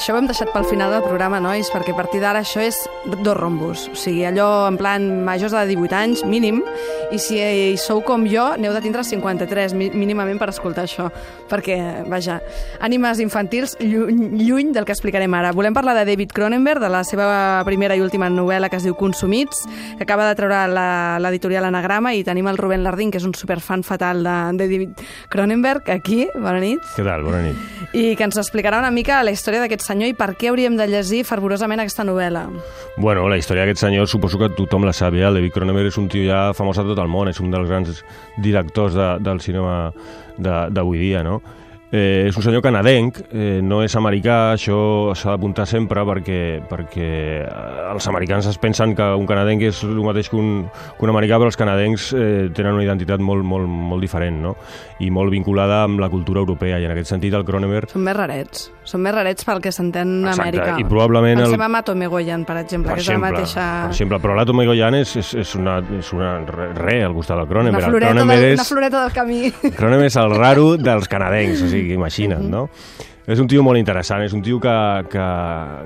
Això ho hem deixat pel final del programa, nois, perquè a partir d'ara això és dos rombos. O sigui, allò en plan majors de 18 anys, mínim, i si hi sou com jo, n'heu de tindre 53, mínimament, per escoltar això. Perquè, vaja, ànimes infantils lluny, lluny del que explicarem ara. Volem parlar de David Cronenberg, de la seva primera i última novel·la que es diu Consumits, que acaba de treure l'editorial Anagrama, i tenim el Rubén Lardín, que és un superfan fatal de, de David Cronenberg, aquí. Bona nit. Què tal? Bona nit. I que ens explicarà una mica la història d'aquest aquest senyor i per què hauríem de llegir fervorosament aquesta novel·la? Bueno, la història d'aquest senyor suposo que tothom la sap, eh? El David Cronenberg és un tio ja famós a tot el món, és un dels grans directors de, del cinema d'avui dia, no? Eh, és un senyor canadenc, eh, no és americà, això s'ha d'apuntar sempre perquè, perquè eh, els americans es pensen que un canadenc és el mateix que un, que un americà, però els canadencs eh, tenen una identitat molt, molt, molt diferent, no? I molt vinculada amb la cultura europea, i en aquest sentit el Cronenberg... Són més rarets, són més rarets pel que s'entén a Amèrica. i probablement... Pensem el... en Atom Egoyan, per exemple, per que exemple, és la mateixa... Per exemple, però l'Atom Egoyan és, és, és, una, és una re, al costat del Cronenberg. Una floreta, del, és, una floreta del camí. Cronenberg és el raro dels canadencs, o sigui, sigui, imagina't, no? És un tio molt interessant, és un tio que, que,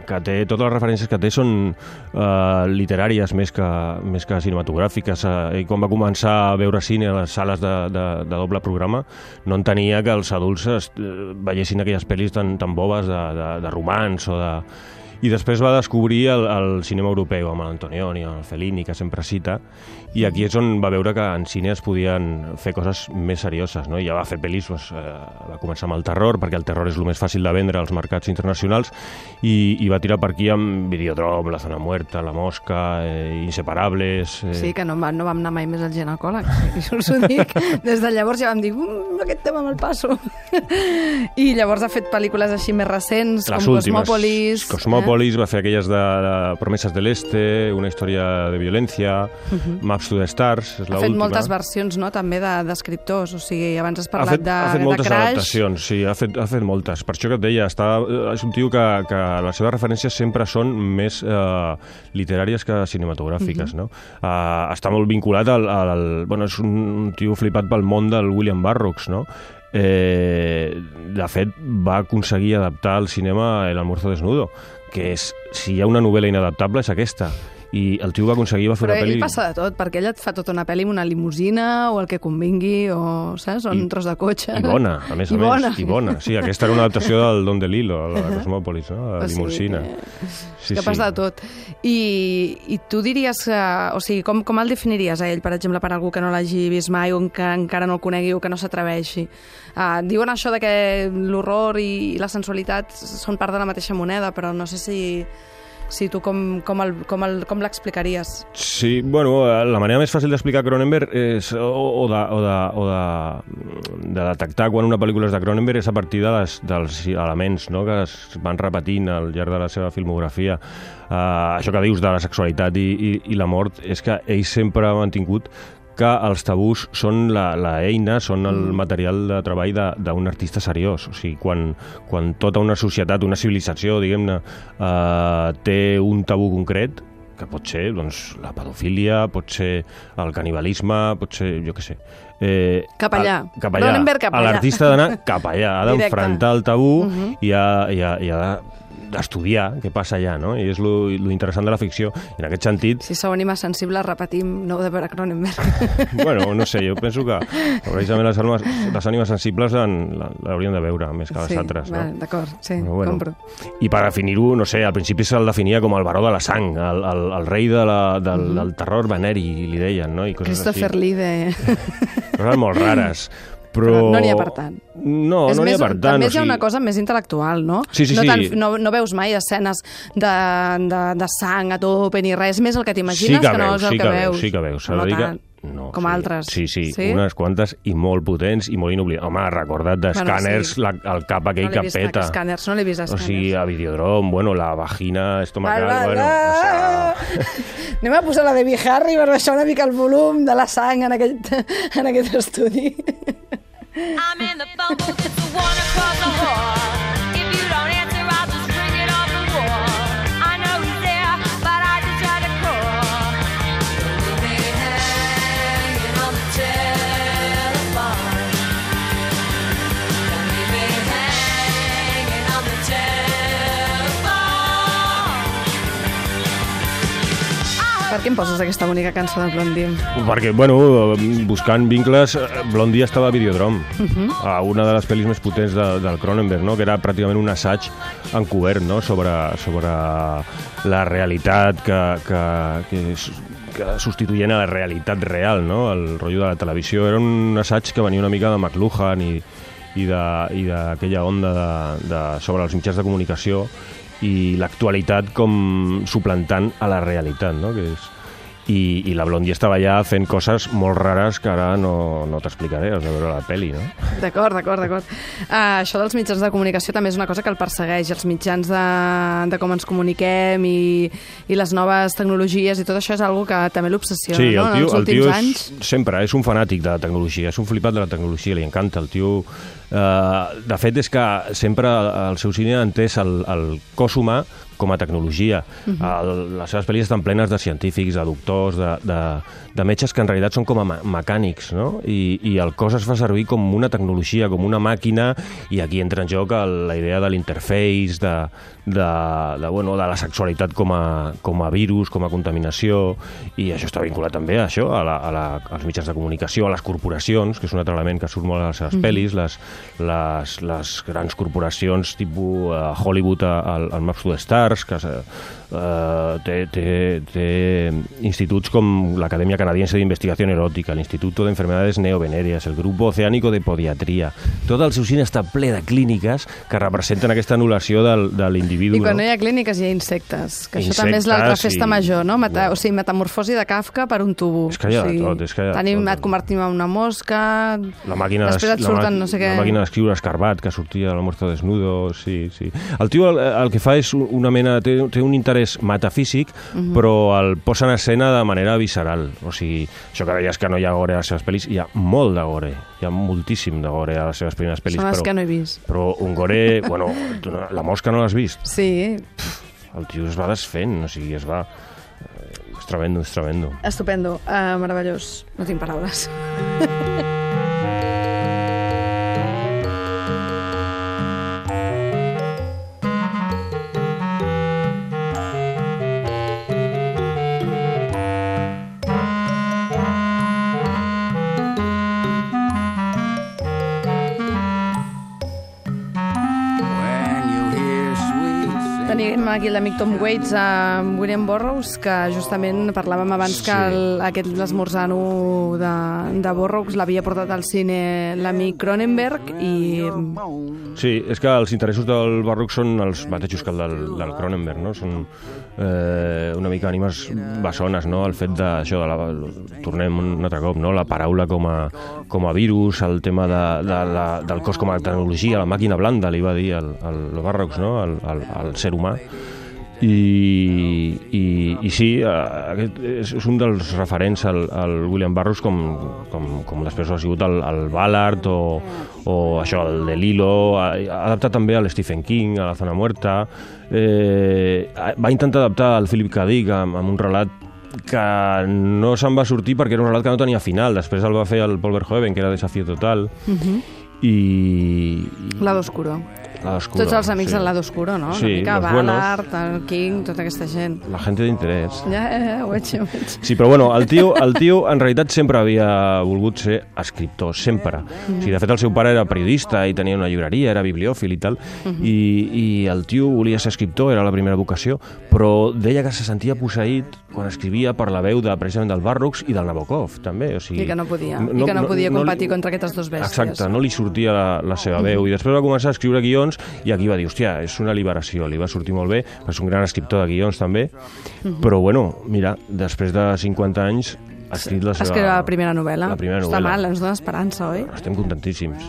que té, totes les referències que té són uh, literàries més que, més que cinematogràfiques. Uh, ell quan va començar a veure cine a les sales de, de, de doble programa no entenia que els adults es, uh, veiessin aquelles pel·lis tan, tan bobes de, de, de romans o de i després va descobrir el, el cinema europeu amb l'Antonioni, el Fellini, que sempre cita, i aquí és on va veure que en cine es podien fer coses més serioses, no? I ja va fer pel·lis, doncs, eh, va començar amb el terror, perquè el terror és el més fàcil de vendre als mercats internacionals, i, i va tirar per aquí amb Videodrome, La zona muerta, La mosca, eh, Inseparables... Eh... Sí, que no, no vam anar mai més al ginecòleg, i us ho dic. Des de llavors ja vam dir, mmm, aquest tema me'l passo. I llavors ha fet pel·lícules així més recents, Les com últimes, Cosmòpolis... Cosmòpolis, Metropolis, va fer aquelles de, de Promeses de l'Este, una història de violència, uh -huh. Maps to the Stars, és l'última. Ha fet moltes versions, no?, també d'escriptors, de, o sigui, abans has parlat ha fet, de, ha fet de moltes Crash. adaptacions, sí, ha fet, ha fet moltes. Per això que et deia, està, és un tio que, que les seves referències sempre són més eh, literàries que cinematogràfiques, uh -huh. no? Uh, està molt vinculat al, al... Bueno, és un tio flipat pel món del William Burroughs, no? Eh, de fet, va aconseguir adaptar al cinema El almuerzo desnudo, que és, si hi ha una novel·la inadaptable és aquesta i el tio va aconseguir, va fer Però una pel·li... Però passa de tot, perquè ell et fa tota una pel·li amb una limusina o el que convingui, o, saps? O I, un tros de cotxe. I bona, a més I a més. Bona. I bona. Sí, aquesta era una adaptació del Don DeLillo, la de Cosmòpolis, no? La limusina. Sí, que passa de tot. I, I tu diries que... O sigui, com, com el definiries a ell, per exemple, per algú que no l'hagi vist mai o que encara no el conegui o que no s'atreveixi? Uh, diuen això de que l'horror i la sensualitat són part de la mateixa moneda, però no sé si Sí, tu com, com, el, com, el, com l'explicaries? Sí, bueno, la manera més fàcil d'explicar Cronenberg és, o, o, de, o, de, o de, de detectar quan una pel·lícula és de Cronenberg és a partir de les, dels elements no? que es van repetint al llarg de la seva filmografia. Uh, això que dius de la sexualitat i, i, i la mort és que ell sempre ha mantingut que els tabús són la, la eina, són el mm. material de treball d'un artista seriós. O sigui, quan, quan tota una societat, una civilització, diguem-ne, eh, té un tabú concret, que pot ser doncs, la pedofília, pot ser el canibalisme, pot ser, jo què sé... Eh, cap allà. A, cap allà. L'artista ha d'anar cap allà, ha d'enfrontar el tabú uh -huh. i ha, i ha, i ha de d'estudiar què passa allà, no? I és lo, lo interessant de la ficció. I en aquest sentit... Si sou ànimes sensibles, repetim, no heu de veure Cronenberg. bueno, no sé, jo penso que precisament les, ànimes, les ànimes sensibles l'haurien de veure, més que les sí, altres. No? D'acord, sí, bueno, compro. I per definir-ho, no sé, al principi se'l definia com el baró de la sang, el, el, el rei de la, del, mm -hmm. del terror veneri, li deien, no? I coses Christopher així. Lee de... Coses molt rares. Però... però no n'hi ha per tant. No, és no n'hi ha per tant. També o sigui... hi ha una cosa més intel·lectual, no? Sí, sí, no, tant, sí. no, no veus mai escenes de, de, de sang a tope ni res, més el que t'imagines sí que, que no veus, és el sí que, que veus. Sí que veus, no tant. No, com sí, altres. Sí, sí, sí, unes quantes i molt potents i molt inoblidables. Home, recorda't d'escàners, bueno, sí. el cap aquell no que peta. Escàners, no l'he vist O sigui, a Videodrome, bueno, la vagina estomacal, va, va, bueno... O sea... Anem a posar la de Harry per baixar una mica el volum de la sang en aquest, en aquest estudi. I'm in the phone booth, it's the one across the hall. Per què em poses aquesta bonica cançó de Blondie? Perquè, bueno, buscant vincles, eh, Blondie estava a Videodrome, uh -huh. a una de les pel·lis més potents de, del Cronenberg, no? que era pràcticament un assaig encobert no? sobre, sobre la realitat que, que, que, és, que substituïen a la realitat real, no? el rotllo de la televisió. Era un assaig que venia una mica de McLuhan i, i d'aquella onda de, de, sobre els mitjans de comunicació i l'actualitat com suplantant a la realitat, no? que és i, i la Blondie estava allà fent coses molt rares que ara no, no t'explicaré, has de veure la pel·li, no? D'acord, d'acord, d'acord. Uh, això dels mitjans de comunicació també és una cosa que el persegueix, els mitjans de, de com ens comuniquem i, i les noves tecnologies i tot això és algo que també l'obsessiona, sí, no? el tio, en els el tio últims és, anys. sempre és un fanàtic de la tecnologia, és un flipat de la tecnologia, li encanta, el tio... Eh, de fet, és que sempre el seu cine ha entès el, el cos humà com a tecnologia. Uh -huh. el, les seves pel·lis estan plenes de científics, de doctors, de, de, de metges que en realitat són com a mecànics, no? I, I el cos es fa servir com una tecnologia, com una màquina, i aquí entra en joc el, la idea de l'interface, de, de, de, bueno, de la sexualitat com a, com a virus, com a contaminació, i això està vinculat també a això, a, la, a la, als mitjans de comunicació, a les corporacions, que és un altre element que surt molt a les seves -huh. pel·lis, les, les, les grans corporacions tipus uh, Hollywood al, al Maps to the Stars, que uh, té, té, té instituts com l'Acadèmia Canadiense d'Investigació Eròtica, l'Instituto de Enfermedades Neovenèreas, el Grup Oceànico de Podiatria. Tot el seu cine està ple de clíniques que representen aquesta anul·lació del, de l'individu. I quan no? no hi ha clíniques hi ha insectes, que Insectes, això també és l'altra festa i- major, no? Meta, Bueno. O sigui, metamorfosi de Kafka per un tubo. És que hi ha o sigui, tot, és que hi ha tenim, tot. Et convertim en una mosca... La màquina, Després et surten no sé què... la màquina d'escriure escarbat que sortia de la muerte desnudo, sí, sí. El tio el, el que fa és una mena... Té, té un interès metafísic, Mhm. però el posa en escena de manera visceral. O sigui, això que deies que no hi ha gore a les seves pel·lis, hi ha molt de gore. Hi ha moltíssim de gore a les seves primeres pel·lis. Són les però, que no he vist. però un gore... Bueno, la mosca no l'has vist? Sí, El tio es va desfent, o sigui, es va... eh, És tremendo, és tremendo. estupendo, uh, meravellós. No tinc paraules. Tenim aquí l'amic Tom Waits amb William Burroughs, que justament parlàvem abans que el, aquest l'esmorzano de, de Burroughs l'havia portat al cine l'amic Cronenberg i Sí, és que els interessos del Barroc són els mateixos que el del, del Cronenberg, no? Són eh, una mica ànimes bessones, no? El fet d'això, de la, tornem un altre cop, no? La paraula com a, com a virus, el tema de, de la, del cos com a tecnologia, la màquina blanda, li va dir el, el, el Barrocs, no? El, el, el ser humà. I, i, i sí, eh, aquest és, és un dels referents al, al William Burroughs com, com, com després ha sigut el, el Ballard o, o això, el de Lilo, ha, adaptat també al Stephen King, a La zona muerta, eh, va intentar adaptar al Philip K. Dick amb, amb un relat que no se'n va sortir perquè era un relat que no tenia final, després el va fer el Paul Verhoeven, que era Desafío Total, i... i Lado Oscuro. Oscuro, Tots els amics sí. del Lado Oscuro, no? Sí, Una mica buenos. Ballard, el King, tota aquesta gent. La gente de interés. Ja, ja, ja, ho veig, ho veig. Sí, però bueno, el tio, el tio en realitat sempre havia volgut ser escriptor, sempre. O sigui, de fet, el seu pare era periodista i tenia una llibreria, era bibliòfil i tal, i, i el tio volia ser escriptor, era la primera vocació, però deia que se sentia posseït quan escrivia per la veu de, precisament del Barrocs i del Nabokov, també. O sigui, I que no podia, i que no podia competir contra aquestes dues bèsties. Exacte, no li sortia la, la seva veu. I després va començar a escriure guions i aquí va dir, hòstia, és una liberació, li va sortir molt bé, és un gran escriptor de guions també, però bueno, mira, després de 50 anys ha escrit la seva... Escriure la primera novel·la. La primera Està novel·la. mal, ens dona esperança, oi? Estem contentíssims.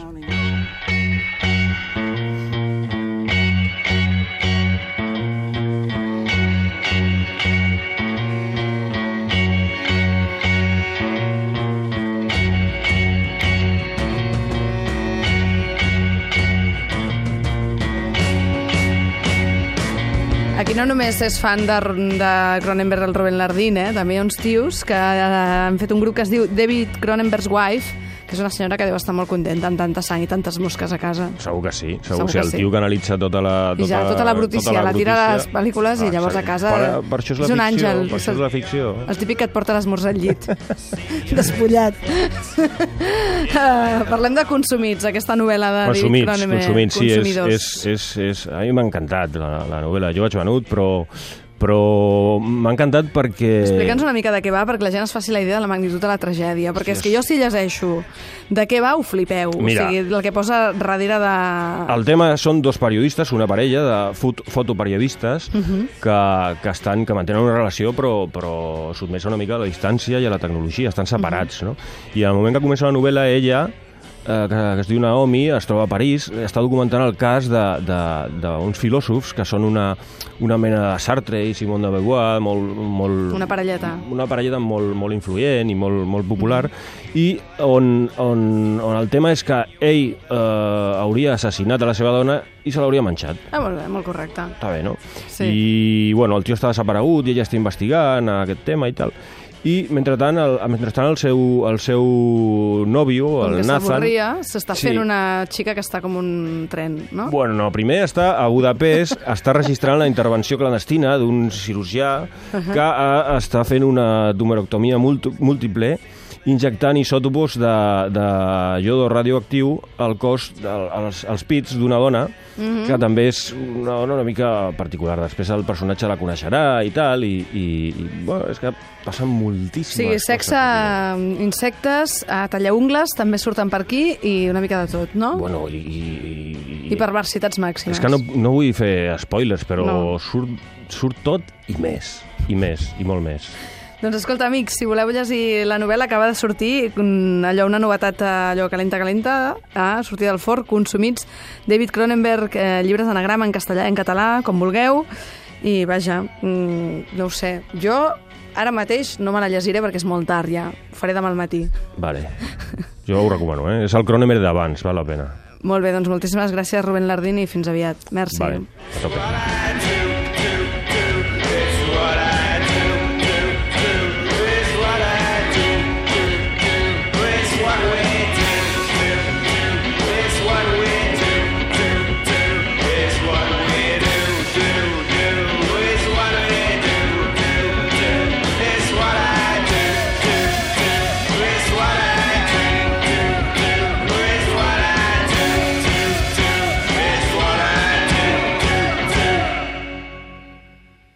No només és fan de, de Cronenberg el Ruben Lardín, eh? també hi ha uns tios que eh, han fet un grup que es diu David Cronenberg's Wife, que és una senyora que deu estar molt contenta amb tanta sang i tantes mosques a casa. Segur que sí. Segur, Segur que que El sí. tio que analitza tota la... I ja, tota la brutícia, la tira a les brutícia. pel·lícules i Ah, llavors a casa Per, per això és, la és un ficció, àngel. Per això és la ficció. El típic que et porta l'esmorzar al llit. Despullat. uh, parlem de consumits, aquesta novel·la de David Consumits, Cronenberg. consumits, sí, és, és, és, és, a mi m'ha encantat la, la novel·la. Jo vaig venut, però, però m'ha encantat perquè... Explica'ns una mica de què va, perquè la gent es faci la idea de la magnitud de la tragèdia, perquè és que jo si llegeixo de què va, ho flipeu. Mira. o sigui, el que posa darrere de... El tema són dos periodistes, una parella de fot fotoperiodistes uh Mhm. -huh. que, que, estan, que mantenen una relació però, però sotmesa una mica a la distància i a la tecnologia, estan separats, Mhm. no? I al moment que comença la novel·la, ella eh, que, es diu Naomi, es troba a París, està documentant el cas d'uns filòsofs que són una, una mena de Sartre i Simone de Beauvoir, molt, molt, Una parelleta. una parelleta molt, molt influent i molt, molt popular, i on, on, on el tema és que ell eh, hauria assassinat a la seva dona i se l'hauria menjat. Ah, molt bé, molt correcte. Està bé, no? Sí. I, bueno, el tio està desaparegut i ella està investigant aquest tema i tal. I, mentrestant, el, mentrestant el, seu, el seu nòvio, Com el que Nathan... s'avorria, s'està Sí. fent una xica que està com un tren, no? Bueno, no, primer està a Budapest, està registrant la intervenció clandestina d'un cirurgià que uh, està fent una tumeroctomia múlt múltiple injectant isòtopos de, de iodo radioactiu al cos, al, als, als pits d'una dona, que també és una dona una mica particular. Després el personatge la coneixerà i tal, i, i, i bueno, és que passen moltíssimes Sí, sexe, coses. insectes, eh, tallaungles també surten per aquí i una mica de tot, no? Bueno, i, i, I perversitats màximes. És que no, no vull fer spoilers, però no. surt, surt tot i més, i més, i molt més. Doncs escolta, amics, si voleu llegir la novel·la, acaba de sortir mm, allò, una novetat eh, allò calenta, calenta, a sortir del forn, consumits, David Cronenberg, eh, llibres d'anagrama en castellà en català, com vulgueu, i vaja, mm, no ho sé, jo ara mateix no me la llegiré perquè és molt tard ja, ho faré demà al matí. Vale. Jo ho recomano, eh? És el Cronenberg d'abans, val la pena. Molt bé, doncs moltíssimes gràcies, Rubén Lardín, i fins aviat. Merci. Vale, a tope.